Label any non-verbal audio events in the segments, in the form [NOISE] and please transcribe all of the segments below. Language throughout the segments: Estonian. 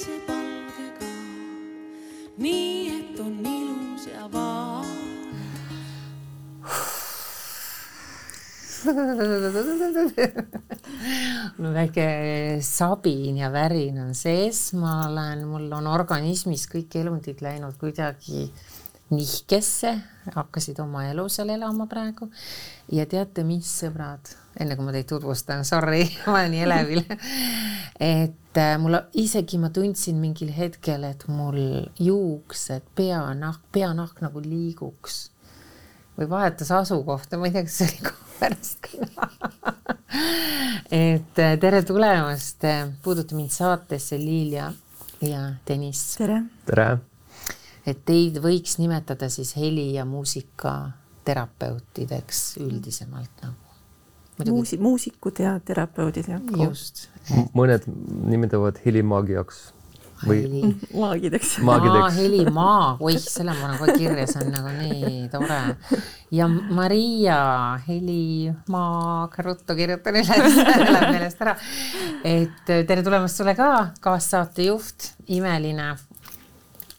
sinise palgega, nii et on ilus ja vaas. [LAUGHS] mul väike sabin ja värin on sees, ma olen, mul on organismis kõik elundid läinud kuidagi äh, nihkesse, hakkasid oma elu seal elama praegu. ja teate, mis sõbrad, enne kui ma teid tutvustan, sorry, [LAUGHS] ma olen nii elevil et äh, mul isegi ma tundsin mingil hetkel, et mul juuksed, peanahk, peanahk nagu liiguks või vahetas asukohta, ma ei tea, kas see oli pärast ka [LAUGHS] et äh, tere tulemast, puuduta mind saatesse, Liilia ja Deniss. tere. tere et teid võiks nimetada siis heli- ja muusikaterapeutideks üldisemalt nagu. Muusi-, muusikud ja terapeudid jah. just et.... mõned nimetavad helimaagiaks või heli... maagideks. [LAUGHS] maagideks. helimaag, oih, selle ma panen kohe kirja, see on nagu nii tore. ja Maria helimaag, ruttu kirjutan üles, [LAUGHS] läheb meelest ära. et tere tulemast sulle ka, kaassaatejuht, imeline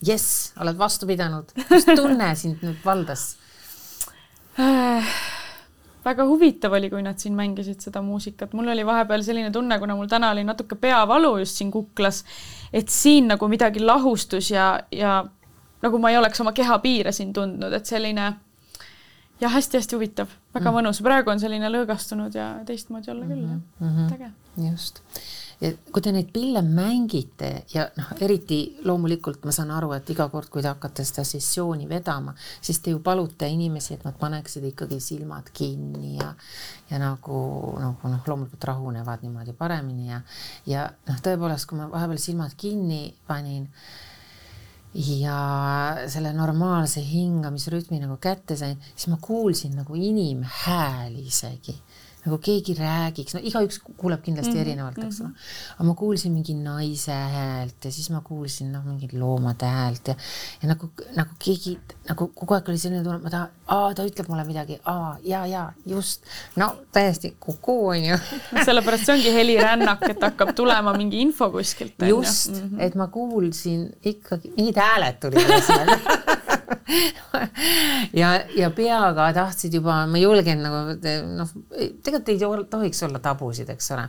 jess, oled vastu pidanud, mis tunne sind nüüd valdas äh,? väga huvitav oli, kui nad siin mängisid seda muusikat, mul oli vahepeal selline tunne, kuna mul täna oli natuke peavalu just siin kuklas, et siin nagu midagi lahustus ja, ja nagu ma ei oleks oma keha piire siin tundnud, et selline jah, hästi-hästi huvitav, väga mm. mõnus, praegu on selline lõõgastunud ja teistmoodi olla küll mm, -hmm. jah, mhm. äge. just ja kui te neid pille mängite ja noh, eriti loomulikult ma saan aru, et iga kord, kui te hakkate seda sessiooni vedama, siis te ju palute inimesi, et nad paneksid ikkagi silmad kinni ja ja nagu, nagu noh, loomulikult rahunevad niimoodi paremini ja ja noh, tõepoolest, kui ma vahepeal silmad kinni panin ja selle normaalse hingamisrütmi nagu kätte sain, siis ma kuulsin nagu inimhääli isegi nagu keegi räägiks, no igaüks kuuleb kindlasti mm -hmm, erinevalt, eks ole. -hmm.. aga ma kuulsin mingi naise häält ja siis ma kuulsin noh, mingit loomade häält ja, ja nagu, nagu keegi nagu kogu aeg oli selline tunne, ma tahan, aa, ta ütleb mulle midagi, aa, ja, ja just, no täiesti kuku on ju [LAUGHS] sellepärast see ongi helirännak, et hakkab tulema mingi info kuskilt. just mm, -hmm. et ma kuulsin ikkagi, mingid hääled tulid esile [LAUGHS] [LAUGHS] ja, ja peaga tahtsid juba, ma julgen nagu noh, tegelikult ei tohiks olla tabusid, eks ole.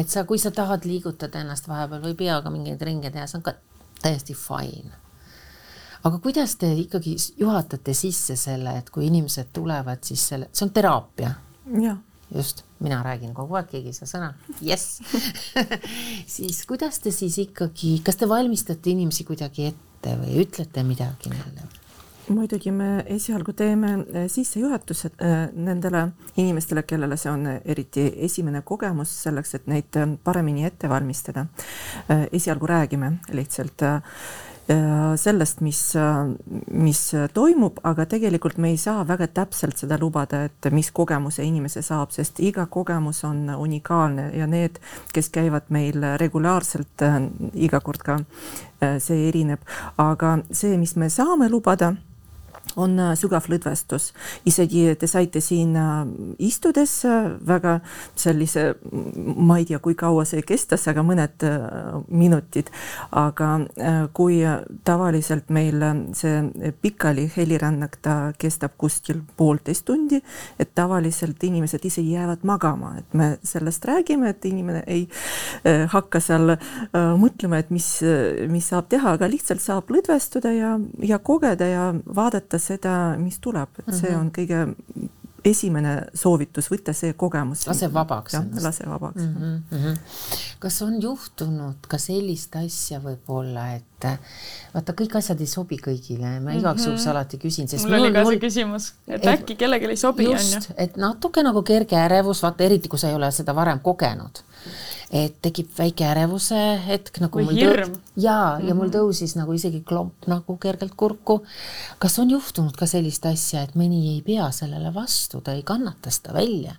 et sa, kui sa tahad liigutada ennast vahepeal või peaga mingeid ringe teha, see on ka täiesti fine. aga kuidas te ikkagi juhatate sisse selle, et kui inimesed tulevad, siis selle, see on teraapia? just, mina räägin kogu aeg, keegi ei saa sõna, jess [LAUGHS] siis kuidas te siis ikkagi, kas te valmistate inimesi kuidagi ette või ütlete midagi neile? Muidugi me esialgu teeme eh, sissejuhatused eh, nendele inimestele, kellele see on eriti esimene kogemus, selleks et neid eh, paremini ette valmistada. esialgu räägime lihtsalt sellest, mis, mis toimub, aga tegelikult me ei saa väga täpselt seda lubada, et mis kogemuse inimese saab, sest iga kogemus on unikaalne ja need, kes käivad meil regulaarselt, iga kord ka see erineb, aga see, mis me saame lubada on äh, sügav lõdvestus. isegi te saite siin äh, istudes äh, väga sellise, ma ei tea, kui kaua see kestas, aga mõned minutid. aga kui tavaliselt meil see pikali helirännak, ta kestab kuskil poolteist tundi, et tavaliselt inimesed ise jäävad magama, et me sellest räägime, et inimene ei hakka seal mõtlema, et mis, mis saab teha, aga lihtsalt saab lõdvestuda ja, ja kogeda ja vaadata seda, mis tuleb, et see mhm. on kõige esimene soovitus, võtta see kogemus. lase vabaks. jah, lase vabaks mm. -hmm. kas on juhtunud ka sellist asja võib-olla, et vaata, kõik asjad ei sobi kõigile, ma igaks juhuks mm -hmm. alati küsin, sest mul oli ka see küsimus, et äkki kellelegi ei sobi, on ju. et natuke nagu kerge ärevus, vaata eriti, kui sa ei ole seda varem kogenud et tekib väike ärevuse hetk nagu. või hirm. ja mm, -hmm. ja mul mhm. tõusis nagu isegi klomp nagu kergelt kurku. kas on juhtunud ka sellist asja, et mõni ei pea sellele vastu, ta ei kannata seda välja,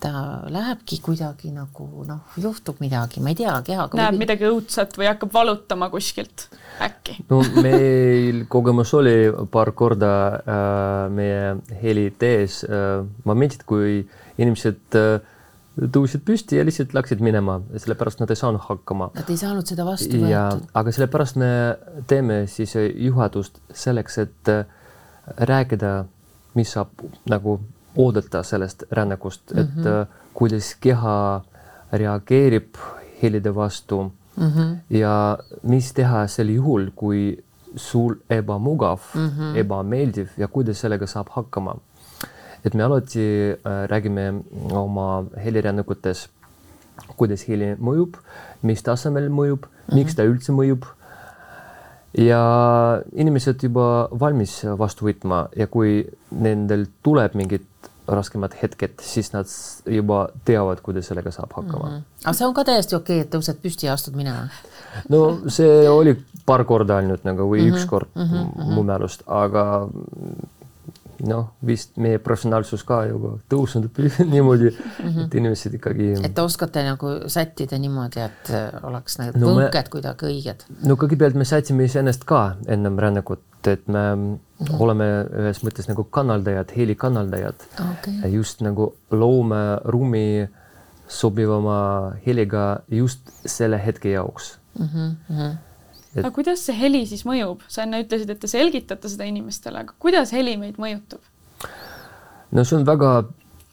ta lähebki kuidagi nagu noh, juhtub midagi, ma ei tea, kehaga. näeb või... midagi õudset või hakkab valutama kuskilt, äkki? no meil kogemus oli paar korda äh, meie helitees äh, momendid, kui inimesed äh, tõusid püsti ja lihtsalt läksid minema, sellepärast nad ei saanud hakkama. Nad ei saanud seda vastu võetud. aga sellepärast me teeme siis juhatust selleks, et äh, rääkida, mis saab nagu oodata sellest rännakust, et mm -hmm. kuidas keha reageerib helide vastu mm -hmm. ja mis teha sel juhul, kui sul ebamugav mm, -hmm. ebameeldiv ja kuidas sellega saab hakkama. Et me alati äh, räägime oma helirännakutes, kuidas heli mõjub, mis tasemel mõjub mm, -hmm. miks ta üldse mõjub ja inimesed juba valmis vastu võtma ja kui nendel tuleb mingid raskemad hetked, siis nad juba teavad, kuidas sellega saab hakkama mm. -hmm. aga see on ka täiesti okei okay,, et tõused püsti ja astud minema? no see oli paar korda ainult nagu või mm -hmm. üks kord mm -hmm. mu mälust, aga noh, vist meie professionaalsus ka juba tõusnud [LAUGHS] niimoodi mm, -hmm. et inimesed ikkagi. et te oskate nagu sättida niimoodi, et äh, oleks need no, võnked me... kuidagi õiged? no kõigepealt me sätsime iseennast ka ennem rännakut, et me mm -hmm. oleme ühes mõttes nagu kanaldajad, helikanaldajad okay.. just nagu loome ruumi sobivama heliga just selle hetke jaoks mm. -hmm et.... aga kuidas see heli siis mõjub, sa enne ütlesid, et te selgitate seda inimestele, aga kuidas heli meid mõjutab? no see on väga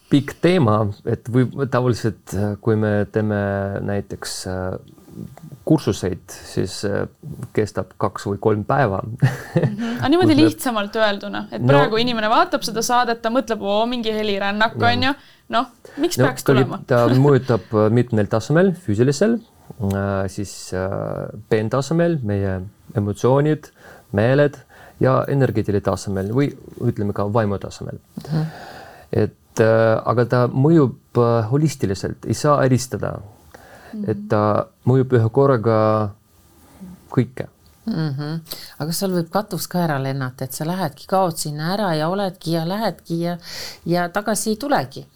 pikk teema, et või tavaliselt, kui me teeme näiteks äh, kursuseid, siis äh, kestab kaks või kolm päeva mm. -hmm. aga niimoodi [LAUGHS] me... lihtsamalt öelduna, et praegu no, inimene vaatab seda saadet, ta mõtleb, oo, mingi helirännak on ju, noh, miks no, peaks tulema? ta mõjutab mitmel tasemel, füüsilisel Äh, siis äh, peentasemel meie emotsioonid, meeled ja energeetiline tasemel või ütleme ka vaimu tasemel mm. -hmm. et äh, aga ta mõjub holistiliselt, ei saa eristada mm. -hmm. et ta mõjub ühe korraga kõike mm. -hmm. aga seal võib katus ka ära lennata, et sa lähedki, kaod sinna ära ja oledki ja lähedki ja, ja tagasi ei tulegi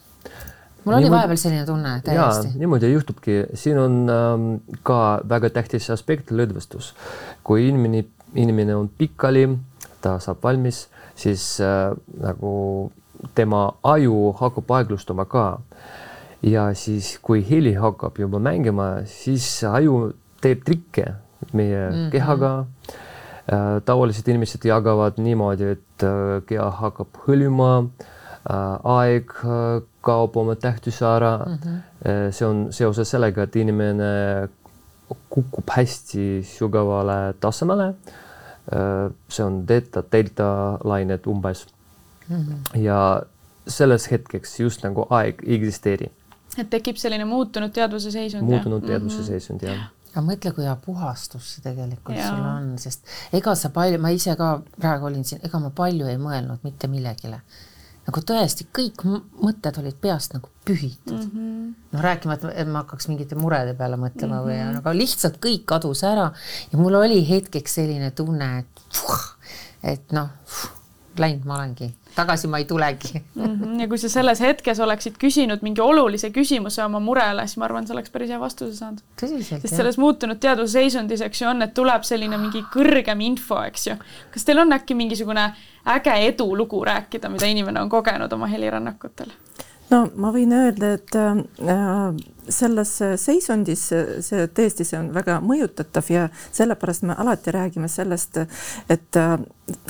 mul oli vahepeal selline tunne täiesti. niimoodi juhtubki, siin on ähm, ka väga tähtis aspekt lõdvestus. kui inimene, inimene on pikali, ta saab valmis, siis äh, nagu tema aju hakkab aeglustuma ka. ja siis, kui heli hakkab juba mängima, siis aju teeb trikke meie mm -hmm. kehaga äh,. tavaliselt inimesed jagavad niimoodi, et äh, keha hakkab hõljuma äh,, aeg äh, kaob oma tähtsuse ära mm. -hmm. see on seoses sellega, et inimene kukub hästi sügavale tasemele. Äh, see on delta, delta lained umbes mm. -hmm. ja selles hetkeks just nagu aeg ei eksisteeri. et tekib selline muutunud teadvuse seisund. muutunud teadvuse mm -hmm. seisund jah aga mõtle, kui hea puhastus see tegelikult ja. sul on, sest ega sa palju, ma ise ka praegu olin siin, ega ma palju ei mõelnud mitte millegile nagu tõesti kõik mõtted olid peast nagu pühitud mm. -hmm. no rääkimata, et ma hakkaks mingite murede peale mõtlema mm -hmm. või, aga lihtsalt kõik kadus ära ja mul oli hetkeks selline tunne, et puh, et noh, läinud ma olengi tagasi ma ei tulegi mm. -hmm. ja kui sa selles hetkes oleksid küsinud mingi olulise küsimuse oma murele, siis ma arvan, sa oleks päris hea vastuse saanud. sest jah. selles muutunud teadvuse seisundis, eks ju, on, et tuleb selline mingi kõrgem info, eks ju. kas teil on äkki mingisugune äge edulugu rääkida, mida inimene on kogenud oma helirännakutel? no ma võin öelda, et äh, selles seisundis see tõesti, see on väga mõjutatav ja sellepärast me alati räägime sellest, et äh,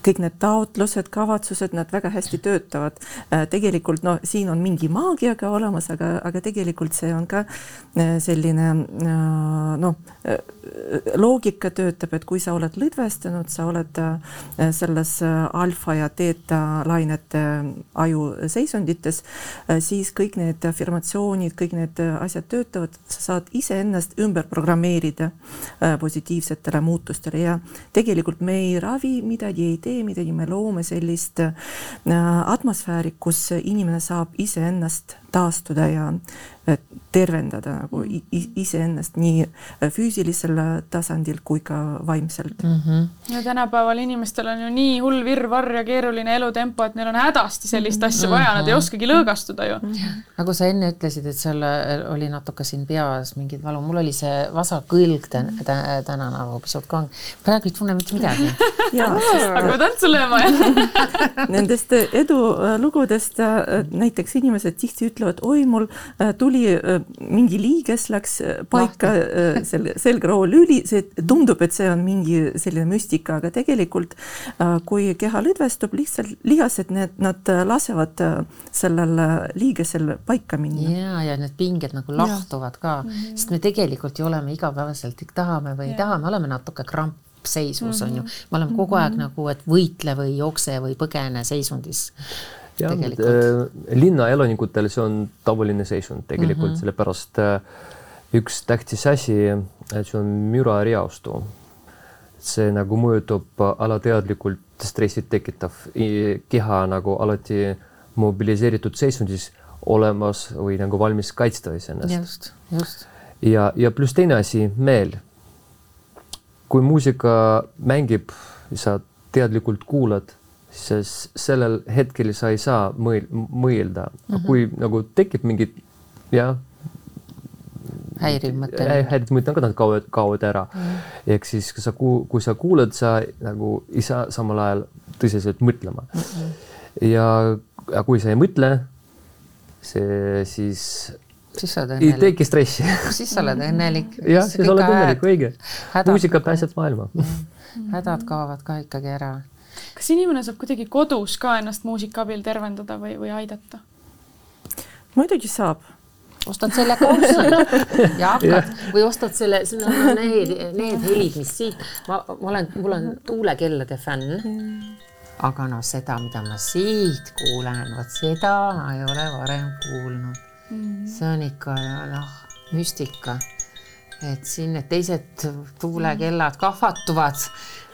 kõik need taotlused, kavatsused, nad väga hästi töötavad. Äh, tegelikult no siin on mingi maagia ka olemas, aga, aga tegelikult see on ka äh, selline noh, loogika töötab, et kui sa oled lõdvestunud, sa oled selles alfa ja teeta lainete aju seisundites, siis kõik need afirmatsioonid, kõik need asjad töötavad, sa saad iseennast ümber programmeerida äh, positiivsetele muutustele ja tegelikult me ei ravi midagi, ei tee midagi, me loome sellist äh, atmosfääri, kus inimene saab iseennast taastuda ja tervendada nagu iseennast nii äh, füüsilisel tasandil kui ka vaimselt mm. -hmm. ja tänapäeval inimestel on ju nii hull virvarr ja keeruline elutempo, et neil on hädasti sellist asja vaja mm, -hmm. nad ei oskagi lõõgastuda ju mm. -hmm. nagu sa enne ütlesid, et sul äh, oli natuke siin peas mingid valu, mul oli see vasak õlg täna, täna nagu pisut kang. praegu ei tunne mitte midagi hakkame tantsu lööma jah [LAUGHS] Nendest edulugudest näiteks inimesed tihti ütlevad, ütlevad, oi, mul äh, tuli äh, mingi liiges läks paika selle selgroo lüli, see tundub, et see on mingi selline müstika, aga tegelikult kui keha lõdvestub, lihtsalt lihased, need, nad lasevad sellel liigesel paika minna. ja, ja need pinged nagu lahtuvad ka mm, -hmm. sest me tegelikult ju oleme igapäevaselt, tahame või ei taha, me oleme natuke kramp seisus mm -hmm. on ju, mhm. me oleme kogu aeg mm -hmm. nagu, et võitle või jookse või põgene seisundis. Jah, äh, linna elanikutel see on tavaline seisund tegelikult mm -hmm. sellepärast äh, üks tähtis asi, see on mürareostu. see nagu mõjutab alateadlikult stressi tekitav keha nagu alati mobiliseeritud seisundis olemas või nagu valmis kaitsta iseennast. just, just. ja, ja pluss teine asi, meel kui muusika mängib, sa teadlikult kuulad, siis sellel hetkel sa ei saa mõel-, mõelda mm, -hmm. kui nagu tekib mingid jah, häiriv mõte. häiriv mõte on ka, nad kaovad, kaovad ära mm. ehk siis, kui sa, kui sa kuulad, sa nagu ei saa samal ajal tõsiselt mõtlema mm. -hmm. ja, ja kui sa ei mõtle, see siis siis sa oled õnnelik. ei teki stressi siis sa oled õnnelik. [LAUGHS] jah, siis oled õnnelik, õige. muusika pääseb maailma hädad kaovad ka ikkagi ära. Kas inimene saab kuidagi kodus ka ennast muusika abil tervendada või, või aidata? muidugi saab ostad selle kaussi [LAUGHS] ja hakkad või ostad selle, siin on need, need helid, mis siit, ma, ma olen, mul on tuulekellade fänn mm aga noh, seda, mida ma siit kuulen, vot seda ma ei ole varem kuulnud mm. see on ikka noh, müstika. Et siin need teised tuulekellad kahvatuvad,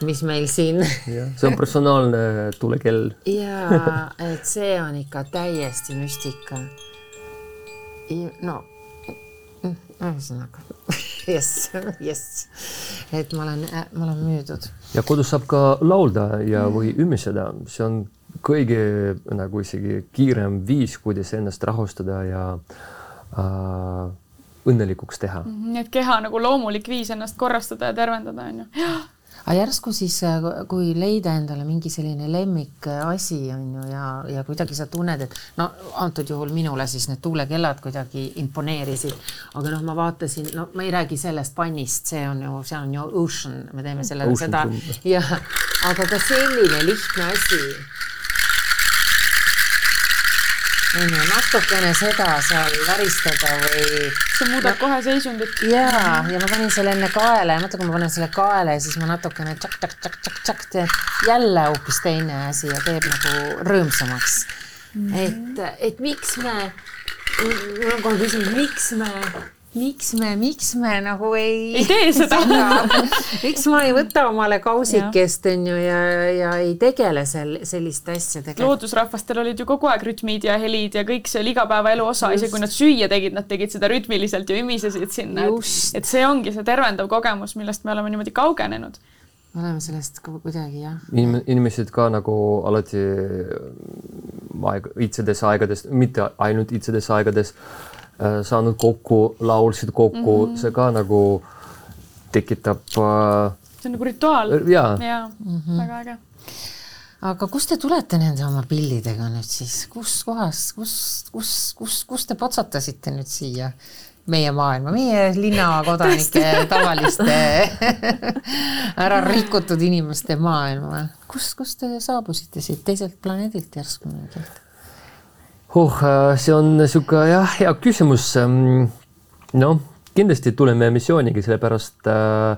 mis meil siin. see on personaalne tuulekell. ja, et see on ikka täiesti müstika. no ühesõnaga [LAUGHS] jess, jess, et ma olen, ma olen müüdud. ja kodus saab ka laulda ja, või ümiseda, see on kõige nagu isegi kiirem viis, kuidas ennast rahustada ja äh, õnnelikuks teha. Mhm, nii et keha nagu loomulik viis ennast korrastada ja tervendada on ju aga järsku siis, äh, kui leida endale mingi selline lemmikasi on ju ja, ja kuidagi sa tunned, et no antud juhul minule siis need tuulekellad kuidagi imponeerisid, aga noh, ma vaatasin, no ma ei räägi sellest pannist, see on ju, see on ju ocean, me teeme selle, seda jah, aga ka selline lihtne asi on ju natukene seda seal väristada või. see muudab no, kohe seisundit. ja, ja ma panin selle enne kaela ja mõtle, kui ma panen selle kaela ja siis ma natukene tšak-tšak-tšak-tšak teen jälle hoopis teine asi ja teeb nagu rõõmsamaks mm. -hmm. et, et miks me, mul on kohe küsimus, miks me miks me, miks me nagu ei ei tee seda, [LAUGHS] miks ma ei võta omale kausikest onju ja, ja ei tegele sel, selliste asjadega? loodusrahvastel olid ju kogu aeg rütmid ja helid ja kõik see oli igapäevaelu osa, isegi kui nad süüa tegid, nad tegid seda rütmiliselt ja ümisesid sinna, et, et see ongi see tervendav kogemus, millest me oleme niimoodi kaugenenud. Me oleme sellest kuidagi jah. Inim. inimesed ka nagu alati aeg, iitsedes aegades, mitte ainult iitsedes aegades Äh, saanud kokku, laulsid kokku mm, -hmm. see ka nagu tekitab äh,. see on nagu rituaal. ja, ja mm -hmm. väga äge. aga kust te tulete nende oma pillidega nüüd siis, kus kohas, kus, kus, kus, kus te potsatasite nüüd siia? meie maailma, meie linnakodanike [LAUGHS] tavaliste [LAUGHS] ära rikutud inimeste maailma. kust, kust te saabusite siit teiselt planeedilt järsku nüüd? Oh, see on niisugune jah, hea küsimus. Ähm, noh, kindlasti tuleme missiooniga, sellepärast äh,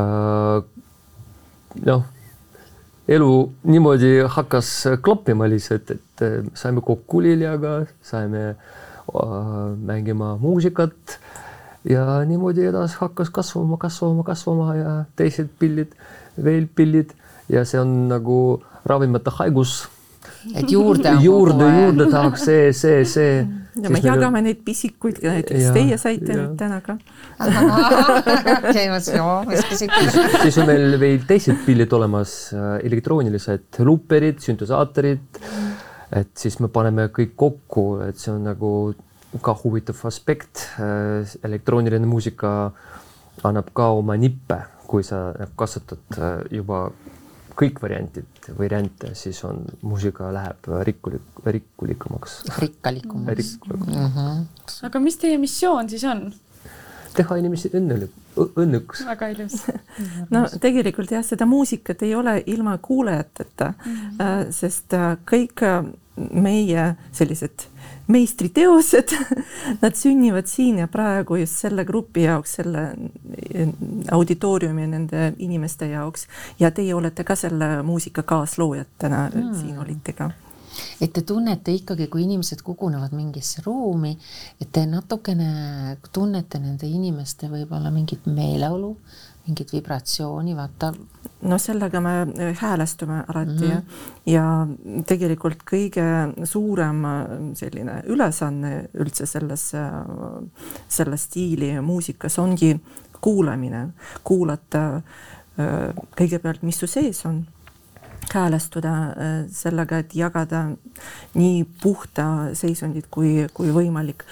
äh, noh, elu niimoodi hakkas klappima lihtsalt, et saime kokku Liljaga, saime äh, mängima muusikat ja niimoodi edasi hakkas kasvama, kasvama, kasvama ja teised pillid, veel pillid ja see on nagu ravimata haigus et juurde juurde, juurde tahaks see, see, see. ja me jagame meil... neid pisikuid, näiteks ja, teie saite nüüd täna ka. [LAUGHS] siis on meil veel teised pillid olemas, äh, elektroonilised luuperid, süntesaatorid. et siis me paneme kõik kokku, et see on nagu ka huvitav aspekt. Äh, elektrooniline muusika annab ka oma nippe, kui sa kasutad äh, juba kõik variandid neid variante, siis on muusika läheb rikkulik, rikkulikumaks. rikkalikumaks mm. -hmm. aga mis teie missioon siis on? teha inimesi õnnelik, õnneks. väga ilus no tegelikult jah, seda muusikat ei ole ilma kuulajateta mm, -hmm. sest äh, kõik äh, meie sellised meistriteosed. [LAUGHS] Nad sünnivad siin ja praegu just selle grupi jaoks, selle auditooriumi nende inimeste jaoks. Ja teie olete ka selle muusika kaasloojatena mm. siin olite ka. Et te tunnete ikkagi, kui inimesed kogunevad mingisse ruumi, et te natukene tunnete nende inimeste võib-olla mingit meeleolu, mingit vibratsiooni, vaata. no sellega me äh, häälestume alati mm -hmm. ja, ja tegelikult kõige suurem äh, selline ülesanne üldse selles, äh, selle stiili muusikas ongi kuulamine, kuulata kõigepealt, mis su sees on häälestuda äh, sellega, et jagada nii puhta seisundit kui, kui võimalik.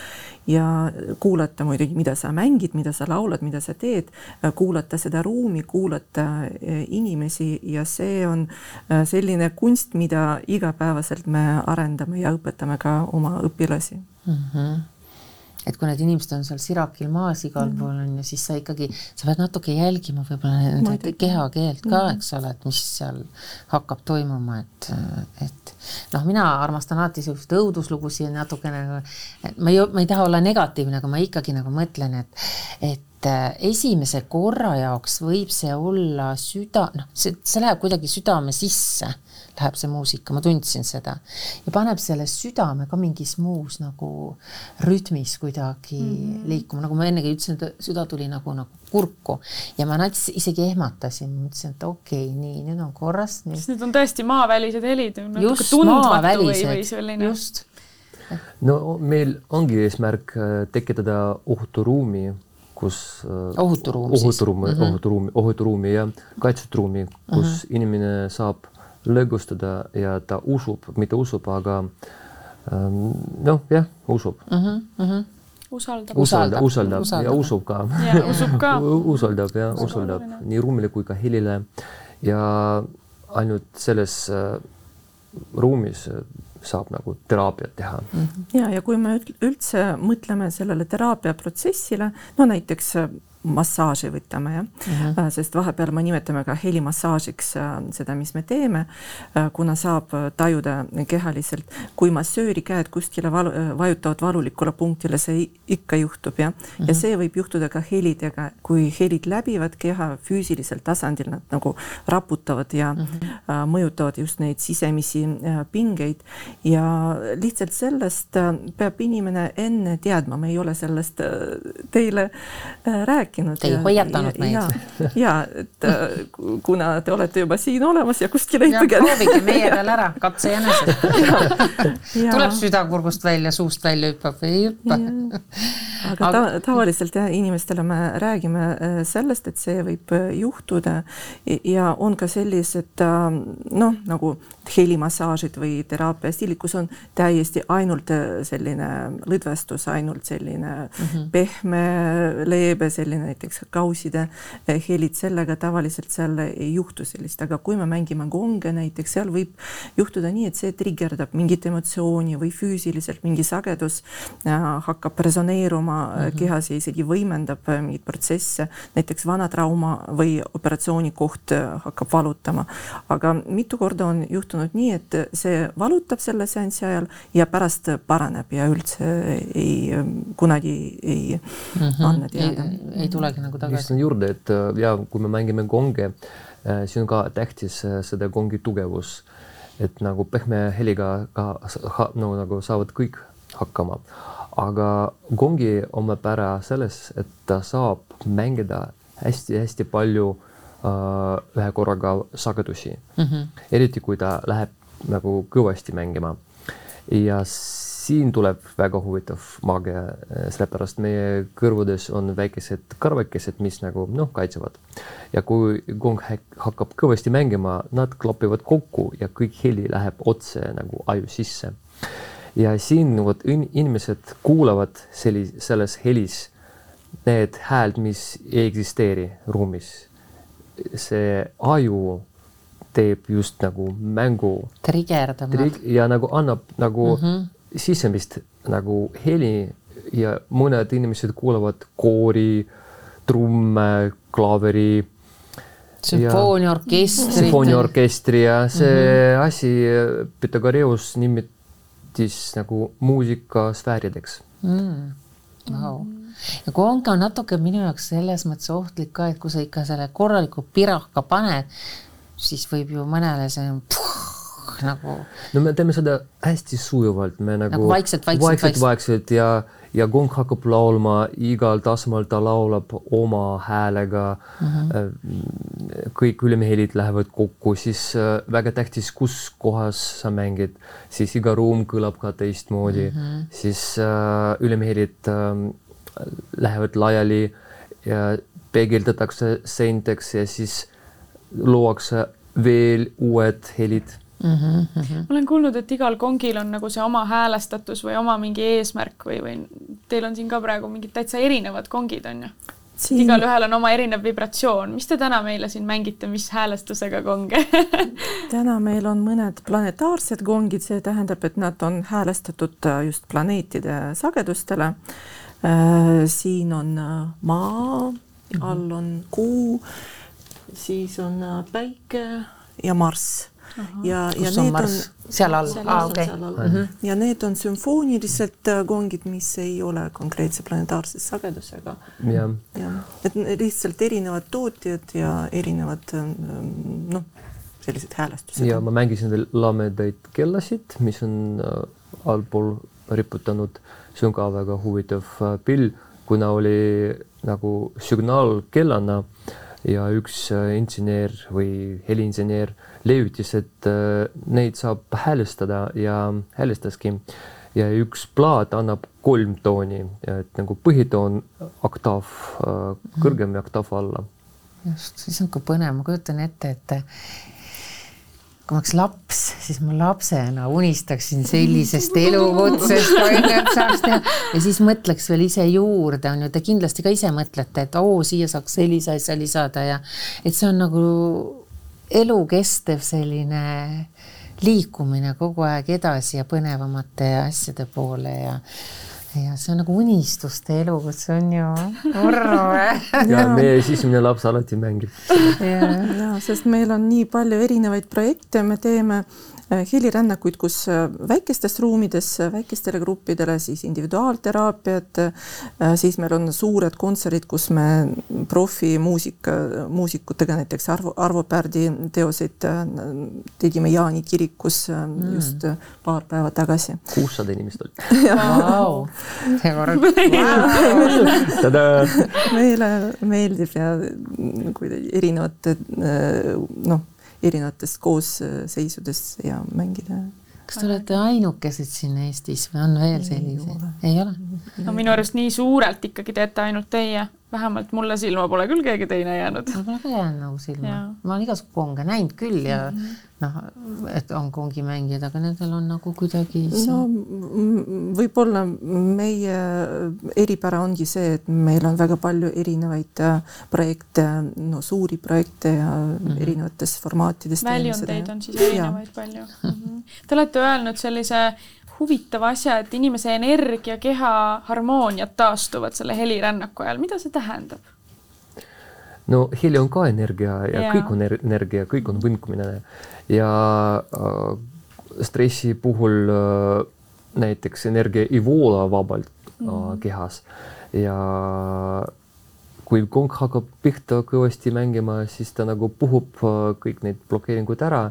Ja kuulata muidugi, mida sa mängid, mida sa laulad, mida sa teed, kuulata seda ruumi, kuulata äh, inimesi. Ja see on äh, selline kunst, mida igapäevaselt me arendame ja õpetame ka oma õpilasi. Mm. -hmm et kui need inimesed on seal sirakil maas igal mm -hmm. pool on ju, siis sa ikkagi, sa pead natuke jälgima võib-olla nende kehakeelt ka mm, -hmm. eks ole, et mis seal hakkab toimuma, et, et noh, mina armastan alati selliseid õuduslugusid natukene ma ei, ma ei taha olla negatiivne, aga ma ikkagi nagu mõtlen, et, et äh, esimese korra jaoks võib see olla süda, noh, see, see läheb kuidagi südame sisse läheb see muusika, ma tundsin seda ja paneb selle südame ka mingis muus nagu rütmis kuidagi mm -hmm. liikuma, nagu ma ennegi ütlesin, et süda tuli nagu, nagu kurku ja ma nats isegi ehmatasin, mõtlesin, et okei okay,, nii, nüüd on korras. sest need on tõesti maavälised helid, või, või selline. just. no meil ongi eesmärk äh, tekitada ohutu ruumi kus äh, ohutu ruum ohutu ruum, -hmm. ohutu ruumi, ohutu ruumi ja kaitstud ruumi, kus mm -hmm. inimene saab lõõgustada ja ta usub, mitte usub, aga ähm, noh, jah, usub mm. -hmm, mm -hmm usaldab, usaldab, usaldab, usaldab ja usub ka. usub ka [LAUGHS] usaldab ja usaldab nii ruumile kui ka helile. ja ainult selles äh, ruumis äh, saab nagu teraapiat teha mm. -hmm. ja, ja kui me üldse mõtleme sellele teraapiaprotsessile, no näiteks äh, massaaži võtame jah mm, -hmm. sest vahepeal me nimetame ka helimassaažiks äh, seda, mis me teeme, äh, kuna saab tajuda kehaliselt, kui massööri käed kuskile valu, vajutavad valulikule punktile, see ikka juhtub jah mm, -hmm. ja mhm. see võib juhtuda ka helidega, kui helid läbivad keha füüsilisel tasandil, nad nagu raputavad ja mm -hmm. mõjutavad just neid sisemisi pingeid ja lihtsalt sellest peab inimene enne teadma, me ei ole sellest teile rääkinud rääkinud. Te ei hoiatanud meid. ja, ja et äh, kuna te olete juba siin olemas ja kuskile ei põgene. proovige meie [LAUGHS] peal ära, katse jänesed tuleb süda kurgust välja, suust välja hüppab või ei hüppa. aga ta, tavaliselt jah, inimestele me räägime äh, sellest, et see võib äh, juhtuda ja on ka sellised noh, nagu helimassaažid või teraapiastiilid, kus on täiesti ainult selline lõdvestus, ainult selline mm -hmm. pehme, leebe selline näiteks kauside eh, helid, sellega tavaliselt seal ei juhtu sellist, aga kui me mängime gonge näiteks, seal võib juhtuda nii, et see trigerdab mingit emotsiooni või füüsiliselt mingi sagedus hakkab resoneeruma mm -hmm. kehas ja isegi võimendab äh, mingeid protsesse, näiteks vana trauma või operatsioonikoht äh, hakkab valutama. aga mitu korda on juhtunud nii, et see valutab selle seansi ajal ja pärast paraneb ja üldse ei, kunagi ei mm -hmm. anna teada. ei tulegi nagu tagasi. just juurde, et äh, ja kui me mängime konge, äh, siis on ka tähtis äh, seda kongi tugevus, et nagu pehme heliga ka no nagu saavad kõik hakkama, aga kongi omapära selles, et ta saab mängida hästi-hästi palju äh, ühe korraga sagedusi mm, -hmm. eriti kui ta läheb nagu kõvasti mängima ja siin tuleb väga huvitav maagia, eh, sellepärast meie kõrvudes on väikesed karvakesed, mis nagu noh, kaitsevad. ja kui gong hakkab kõvasti mängima, nad klapivad kokku ja kõik heli läheb otse nagu aju sisse. ja siin vot inimesed kuulavad sellis-, selles helis need hääld, mis ei eksisteeri ruumis. see aju teeb just nagu mängu trigerdab ja nagu annab nagu mm. -hmm. Sisemist nagu heli ja mõned inimesed kuulavad koori, trumme, klaveri, sümfooniaorkestrit. sümfooniaorkestri ja see mm. -hmm. asi Pythagoreus nimetas nagu muusikasfäärideks. mm.. Wow. ja kong on natuke minu jaoks selles mõttes ohtlik ka, et kui sa ikka selle korraliku piraka paned, siis võib ju mõnele see puh, nagu no me teeme seda hästi sujuvalt, me nagu, Nagu vaikselt, vaikselt, vaikselt, vaikselt. ja, ja kong hakkab laulma igal tasemel, ta laulab oma häälega mm. -hmm. kõik ülemhelid lähevad kokku, siis äh, väga tähtis, kus kohas sa mängid, siis iga ruum kõlab ka teistmoodi mm, -hmm. siis äh, ülemhelid äh, lähevad laiali ja peegeldatakse seinteks ja siis luuakse veel uued helid mm. -hmm. ma olen kuulnud, et igal kongil on nagu see oma häälestatus või oma mingi eesmärk või, või teil on siin ka praegu mingid täitsa erinevad kongid on ju? siin igalühel on oma erinev vibratsioon, mis te täna meile siin mängite, mis häälestusega konge [LAUGHS] täna meil on mõned planetaarsed kongid, see tähendab, et nad on häälestatud äh, just planeetide sagedustele. siin on äh, maa, all on kuu, siis on äh, päike ja Marss. ja, ja on need on Marss? seal all, aa okei. okay.. ja need on sümfoonilised äh, kongid, mis ei ole konkreetse planetaarse sagedusega ja jah, et lihtsalt erinevad tootjad ja erinevad ähm, noh, sellised häälestused. ja ma mängisin veel lamedaid kellasid, mis on äh, allpool riputanud, see on ka väga huvitav äh, pill, kuna oli nagu signaal kellana ja üks äh, insener või heliinsener leiutis, et äh, neid saab häälestada ja häälestaski. Ja üks plaat annab kolm tooni, et nagu põhitoon oktav äh, kõrgem ja oktav alla. Just, siis on ka põnev, ma kujutan ette, et kui ma oleks laps, siis ma lapsena unistaksin sellisest elukutsest, onju, et saaks teha. Ja siis mõtleks veel ise juurde, onju, te kindlasti ka ise mõtlete, et oo, siia saaks sellise asja lisada ja et see on nagu elukestev selline liikumine kogu aeg edasi ja põnevamate asjade poole ja ja see on nagu unistuste elukutse on ju, Urro ja meie sisemine laps alati mängib. Ja ja sest meil on nii palju erinevaid projekte, me teeme äh, helirännakuid, kus äh, väikestes ruumides äh, väikestele gruppidele siis individuaalteraapiat, siis meil on suured kontserdid, kus me profimuusika, muusikutega näiteks Arvo, Arvo Pärdi teoseid äh, tegime Jaani kirikus mm. just äh, paar päeva tagasi. kuussada inimest oli. Tadaa. meile meeldib ja kuidagi erinevate äh, noh, erinevates koosseisudes ja mängida. kas te olete ainukesed siin Eestis või on veel selliseid? ei ole? no minu arust nii suurelt ikkagi teete ainult teie, vähemalt mulle silma pole küll keegi teine jäänud. mul pole ka jäänud nagu silma ma olen igasugu konge näinud küll ja noh, et on kongimängijad, aga nendel on nagu kuidagi no võib-olla meie eripära ongi see, et meil on väga palju erinevaid äh, projekte, no suuri projekte ja mm -hmm. erinevates formaatides. väljundeid on siis erinevaid palju. Te olete öelnud sellise huvitava asja, et inimese energia, keha harmooniad taastuvad selle helirännaku ajal, mida see tähendab? no heli on ka energia ja, ja kõik on er- energia, kõik on võnkumine. Ja äh, stressi puhul äh, näiteks energia ei voola vabalt äh, kehas. Ja kui kong hakkab pihta kõvasti mängima, siis ta nagu puhub äh, kõik need blokeeringud ära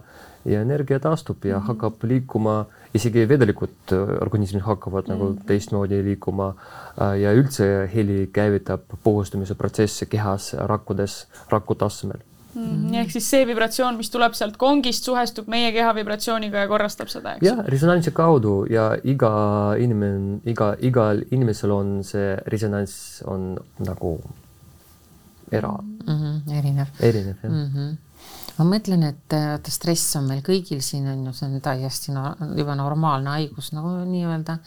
ja energia taastub ja hakkab liikuma, isegi vedelikud äh, organismid hakkavad nagu teistmoodi liikuma äh, ja üldse heli käivitab puhastumise protsessi kehas rakkudes, raku tasemel. Mm. ehk siis see vibratsioon, mis tuleb sealt kongist, suhestub meie keha vibratsiooniga ja korrastab seda, eks jah, resonantsi kaudu ja iga inimene, iga, igal inimesel on see resonants on nagu era, mm -hmm, erinev erinev jah. mm. -hmm. Ma mõtlen, et vaata stress on meil kõigil siin on ju, see on täiesti no, juba normaalne haigus nagu nii-öelda.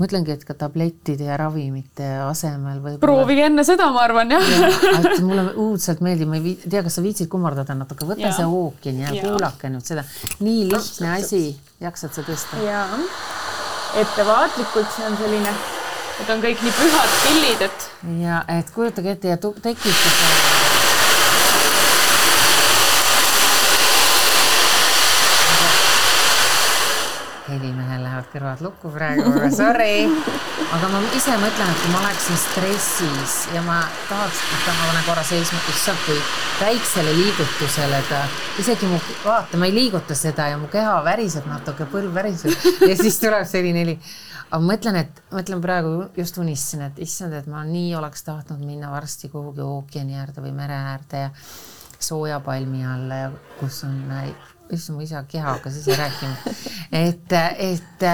mõtlengi, et ka tablettide ja ravimite asemel võib. proovige enne seda, ma arvan jah ja,. et mulle õudselt meeldib, ma ei tea, kas sa viitsid kummardada natuke, võta ja. see ookean ja, ja kuulake nüüd seda, nii lihtne asi, jaksad sa tõsta? jaa, ettevaatlikult, see on selline, need on kõik nii pühad pillid, et. ja et kujutage ette ja tekib seda helimehel lähevad kõrvad lukku praegu, aga sorry. [LAUGHS] aga ma ise mõtlen, et kui ma oleksin stressis ja ma tahaks, ma panen korra seisma, issand, kui väiksele liigutusele ta, isegi mu, vaata, ma ei liiguta seda ja mu keha väriseb natuke, põlv väriseb [LAUGHS] ja siis tuleb selline heli aga mõtlen, et mõtlen praegu just unistasin, et issand, et ma nii oleks tahtnud minna varsti kuhugi ookeani äärde või mere äärde ja sooja palmi alla ja kus on issand, mu isa keha hakkas ise rääkima. et, et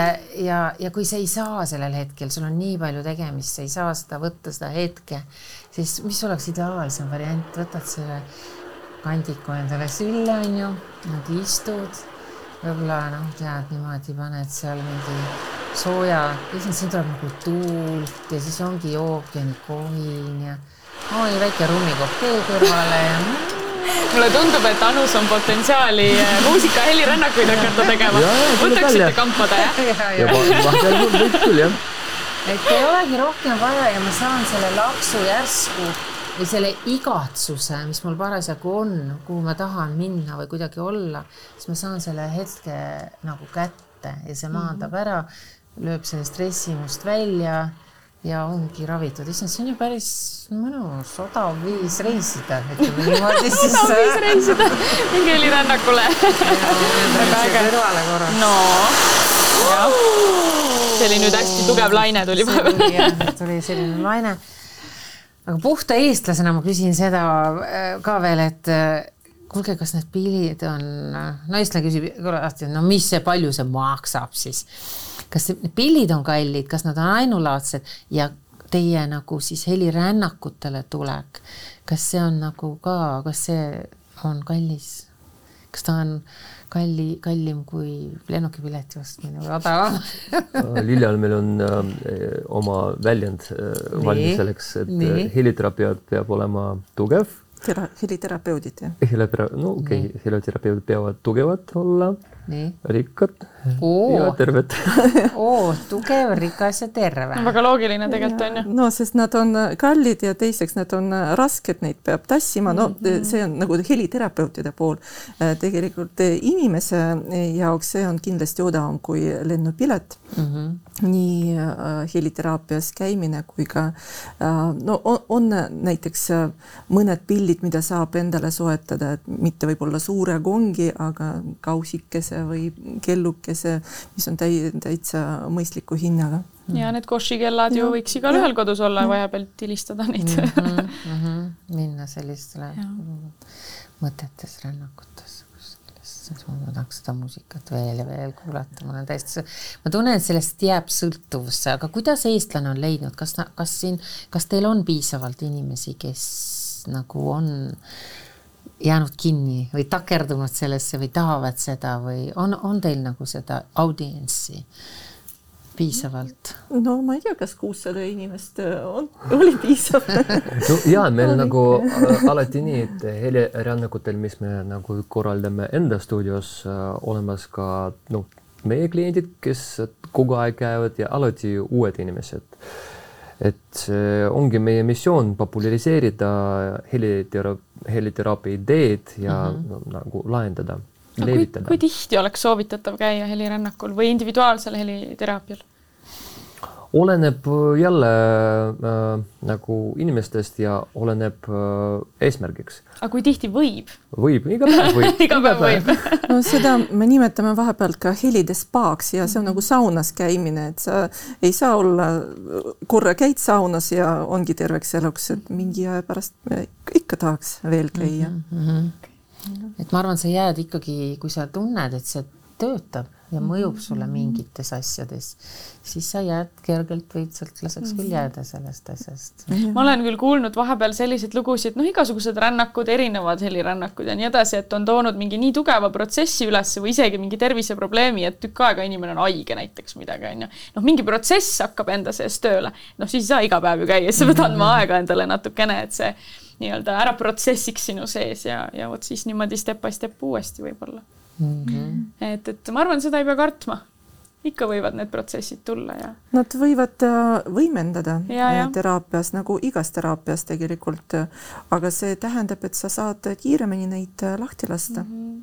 ja, ja kui sa ei saa sellel hetkel, sul on nii palju tegemist, sa ei saa seda võtta, seda hetke, siis mis oleks ideaalsem variant, võtad selle kandiku endale sülle, onju, nad istud, võib-olla noh, tead niimoodi paned seal mingi sooja, issand, siin tuleb nagu tuult ja siis ongi ookeanikohin ja oi, väike rummikopp tee kõrvale ja mulle tundub, et Anus on potentsiaali eh, muusika helirännakuid hakata tegema. võtaksite kampada, jah? vahepeal võib küll, jah. et ei olegi rohkem vaja ja ma saan selle laksu järsku või selle igatsuse, mis mul parasjagu on, kuhu ma tahan minna või kuidagi olla, siis ma saan selle hetke nagu kätte ja see maandab mhm. ära, lööb selle stressi must välja ja ongi ravitud, issand, see on ju päris mõnus, odav viis reisida, ütleme niimoodi siis. odav viis reisida, minge helirännakule. [LAUGHS] kõrvale korra. no, jah. see oli nüüd hästi tugev laine tuli vahepeal. tuli selline laine. aga puhta eestlasena ma küsin seda äh, ka veel, et äh, kuulge, kas need pillid on, no eestlane küsib alati, no mis see, palju see maksab siis kas need pillid on kallid, kas nad on ainulaadsed ja teie nagu siis helirännakutele tulek, kas see on nagu ka, kas see on kallis? kas ta on kalli, kallim kui lennukipileti ostmine või odavam Liljal meil on äh, oma väljend äh, valmis selleks, et Nii. Äh, heliteraapia peab olema tugev. heliterapeudid, jah? helitera-, no okei okay,, heliterapeudid peavad tugevad olla rikkad Oo. ja terved [LAUGHS] oo, tugev, rikas ja terve. väga loogiline tegelikult on ju. no sest nad on kallid ja teiseks nad on rasked, neid peab tassima, no mm -hmm. see on nagu heliterapeutide pool. Äh, tegelikult inimese jaoks see on kindlasti odavam kui lennupilet mm. -hmm. nii äh, heliteraapias käimine kui ka äh, no on, on näiteks mõned pillid, mida saab endale soetada, et mitte võib-olla suure kongi, aga kausikese või kellukese, mis on täi-, täitsa mõistliku hinnaga. ja need Koši kellad ju võiks igalühel kodus olla, vahepeal tilistada neid. Mm. -hmm, mm -hmm. minna sellistele mõtetes rännakutes siis ma tahaks seda muusikat veel ja veel kuulata, ma olen täiesti, ma tunnen, et sellest jääb sõltuvusse, aga kuidas eestlane on leidnud, kas, kas siin, kas teil on piisavalt inimesi, kes nagu on äh, jäänud kinni või takerdunud sellesse või tahavad seda või on, on teil nagu seda audientsi piisavalt? no ma ei tea, kas kuussada inimest äh, on, oli piisav. [LAUGHS] No ja meil nagu äh, alati nii, et helirännakutel, mis me nagu korraldame enda stuudios äh,, olemas ka noh, meie kliendid, kes kogu aeg käivad ja alati uued inimesed et see ongi meie missioon populariseerida heliteraapia, heliteraapia ideed ja mm -hmm. no, nagu lahendada, levitada. kui tihti oleks soovitatav käia helirännakul või individuaalsel heliteraapial? Oleneb äh, jälle äh, nagu inimestest ja oleneb äh, eesmärgiks. aga kui tihti võib? võib, iga päev võib [LAUGHS] iga päev võib [LAUGHS] no seda me nimetame vahepeal ka helide spaaks ja see on nagu saunas käimine, et sa ei saa olla, korra käid saunas ja ongi terveks eluks, et mingi aja pärast ikka tahaks veel käia mm. -hmm. et ma arvan, sa jääd ikkagi, kui sa tunned, et see töötab ja mõjub sulle mingites asjades, siis sa jääd kergelt võitsuslaseks küll jääda sellest asjast. ma olen küll kuulnud vahepeal selliseid lugusid, noh, igasugused rännakud, erinevad helirännakud ja nii edasi, et on toonud mingi nii tugeva protsessi üles või isegi mingi terviseprobleemi, et tükk aega inimene on haige näiteks midagi onju. noh, mingi protsess hakkab enda sees tööle, noh, siis ei saa iga päev ju käia, siis sa pead andma aega endale natukene, et see nii-öelda ära protsessiks sinu sees ja, ja vot siis niimoodi step by step uuesti võib-olla mm. -hmm. et, et ma arvan, seda ei pea kartma ikka võivad need protsessid tulla ja. Nad võivad äh, võimendada ja, ja. teraapias nagu igas teraapias tegelikult, aga see tähendab, et sa saad kiiremini neid äh, lahti lasta mm. -hmm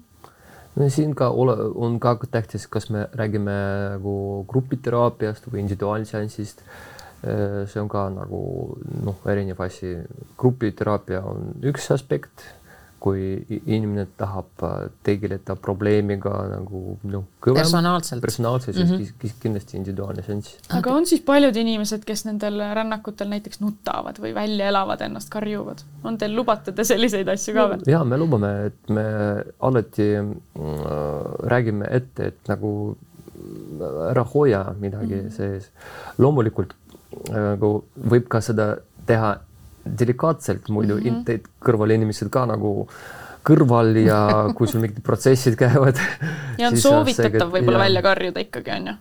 no siin ka ole, on ka tähtis, kas me räägime nagu grupiteraapiast või individuaalseansist Äh, see on ka nagu noh, erinev asi. grupiteraapia on üks aspekt, kui inimene tahab äh, tegeleda probleemiga nagu noh, personaalselt, personaalselt, siis mm -hmm. kindlasti individuaalne seanss. aga on siis paljud inimesed, kes nendel rännakutel näiteks nutavad või välja elavad ennast, karjuvad, on teil, lubate te selliseid asju ka veel? ja me lubame, et me alati äh, räägime ette, et nagu ära hoia midagi mm -hmm. sees. loomulikult nagu võib ka seda teha delikaatselt, muidu mm -hmm. teid kõrval inimesed ka nagu kõrval ja [LAUGHS] kui sul mingid protsessid käivad. ja on soovitatav võib-olla välja karjuda ikkagi onju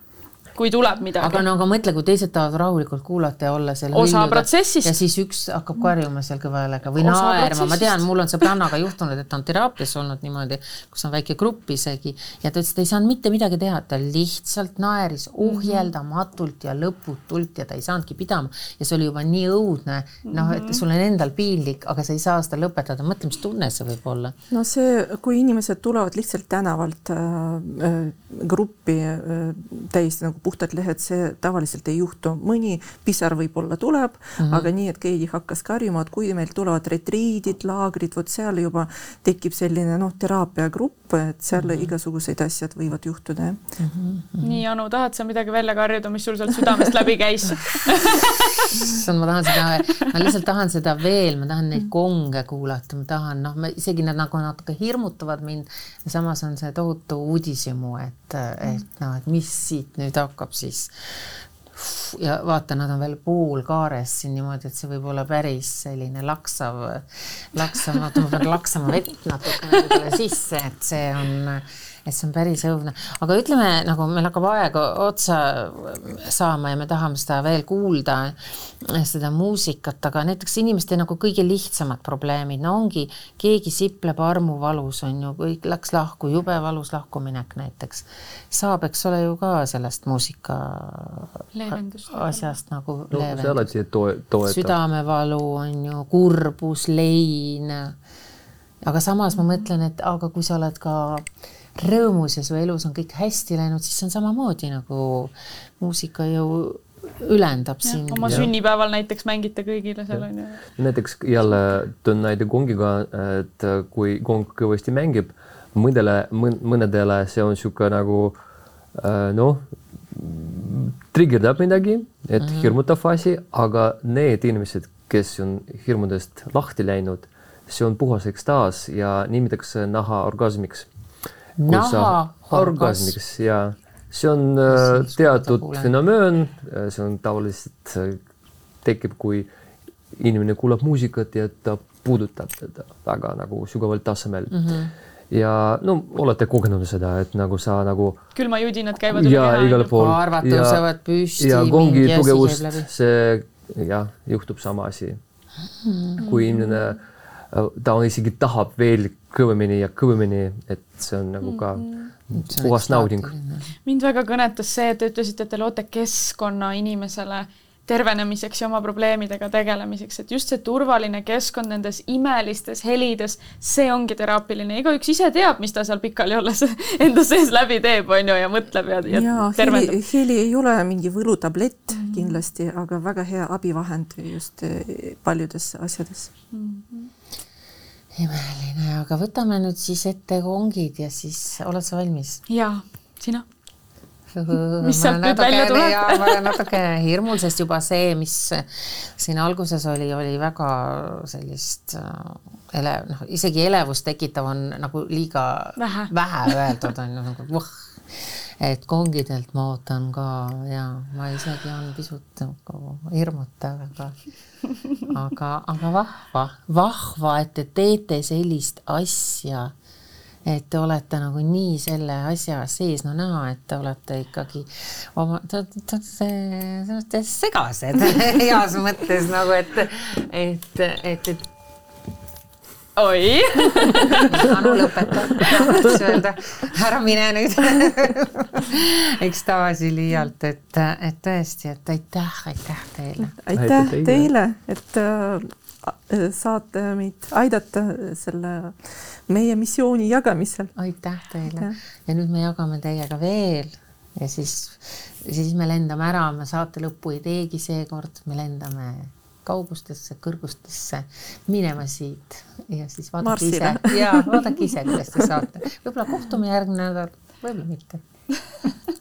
kui tuleb midagi. aga no aga mõtle, kui teised tahavad rahulikult kuulata ja olla seal. osa protsessist. ja siis üks hakkab karjuma seal kõva häälega või naerma, ma tean, mul on sõbrannaga juhtunud, et on teraapias olnud niimoodi, kus on väike grupp isegi ja ta ütles, et ei saanud mitte midagi teha, ta lihtsalt naeris ohjeldamatult ja lõputult ja ta ei saanudki pidama ja see oli juba nii õudne, noh, et sul on endal piinlik, aga sa ei saa seda lõpetada, mõtle, mis tunne see võib olla. no see, kui inimesed tulevad lihtsalt tänavalt äh, äh, gruppi äh, täiesti nagu puhtad lehed, see tavaliselt ei juhtu, mõni pisar võib-olla tuleb mm, -hmm. aga nii, et keegi hakkas karjuma, et kui meil tulevad retriidid, laagrid, vot seal juba tekib selline noh, teraapiagrupp, et seal mm -hmm. igasuguseid asjad võivad juhtuda, jah mm. -hmm. nii, Anu, tahad sa midagi välja karjuda, mis sul sealt südamest läbi käis [LAUGHS] issand, ma tahan seda, ma lihtsalt tahan seda veel, ma tahan neid konge kuulata, ma tahan, noh, isegi nad nagu natuke hirmutavad mind. samas on see tohutu uudishimu, et, et noh, et mis siit nüüd hakkab siis ja vaata, nad on veel poolkaares siin niimoodi, et see võib olla päris selline laksav, laksav, ma pean laksama vett natukene sisse, et see on et see on päris õudne, aga ütleme nagu meil hakkab aeg otsa saama ja me tahame seda veel kuulda, seda muusikat, aga näiteks inimeste nagu kõige lihtsamad probleemid, no ongi, keegi sipleb armuvalus, on ju, kõik läks lahku, jube valus lahkuminek näiteks. saab, eks ole ju ka sellest muusika leevendust. asjast nagu no, leevendust. toe-, südamevalu on ju, kurbus, lein aga samas ma mõtlen, et aga kui sa oled ka rõõmus ja su elus on kõik hästi läinud, siis see on samamoodi nagu muusika ju ülendab sind. oma ja. sünnipäeval näiteks mängite kõigile seal on ju. näiteks jälle toon näide kongiga, et kui kong kõvasti mängib, mõndele, mõnedele see on niisugune nagu äh, noh, trigerdab midagi, et mm -hmm. hirmutav asi, aga need inimesed, kes on hirmudest lahti läinud, see on puhas ekstaas ja nimetatakse naha orgasmiks naha orgasmiks ja see on äh, teatud fenomeen, äh, see on tavaliselt äh, tekib, kui inimene kuulab muusikat ja ta puudutab teda väga nagu sügaval tasemel mm. -hmm ja no olete kogenud seda, et nagu sa nagu. külmajudinad käivad üle keha. igal pool. kaarvad tõusevad püsti. ja kongi tugevust, see jah, juhtub sama asi mm. -hmm. kui inimene -hmm ta on isegi tahab veel kõvemini ja kõvemini, et see on nagu ka mm. puhas nauding. mind väga kõnetas see, et te ütlesite, et te loote keskkonna inimesele tervenemiseks ja oma probleemidega tegelemiseks, et just see turvaline keskkond nendes imelistes helides, see ongi teraapiline, igaüks ise teab, mis ta seal pikali olles [LAUGHS] enda sees läbi teeb, on ju, ja mõtleb ja, ja, ja tervendab. heli, heli ei ole mingi võlutablett mm -hmm. kindlasti, aga väga hea abivahend just eh, paljudes asjades mm. -hmm imeline, aga võtame nüüd siis ette kongid ja siis oled sa valmis? jaa, sina mis sealt nüüd välja tuleb? ma olen natuke hirmul, sest juba see, mis siin alguses oli, oli väga sellist äh, ele-, noh, isegi elevust tekitav on nagu liiga vähe, vähe öeldud on ju nagu voh et kongidelt ma ootan ka ja ma isegi on pisut nagu hirmutav, aga, aga, aga vahva, vahva, et te teete sellist asja. Et te olete nagu nii selle asja sees, no näha, et te olete ikkagi oma, te olete segased [LAUGHS] heas mõttes nagu, et, et, et, et oi. Anu lõpeta, tahaks öelda, ära mine nüüd. Ekstaasi liialt, et, et tõesti, et aitäh, aitäh teile. aitäh teile, et äh, saate meid aidata selle meie missiooni jagamisel. aitäh teile. Ja nüüd me jagame teiega veel. Ja siis, siis me lendame ära, me saate lõppu ei teegi seekord, me lendame kaugustesse, kõrgustesse, minema siit ja siis vaadake Marsile. ise ja vaadake ise, kuidas te saate. võib-olla kohtume järgmine nädal, võib-olla mitte [LAUGHS]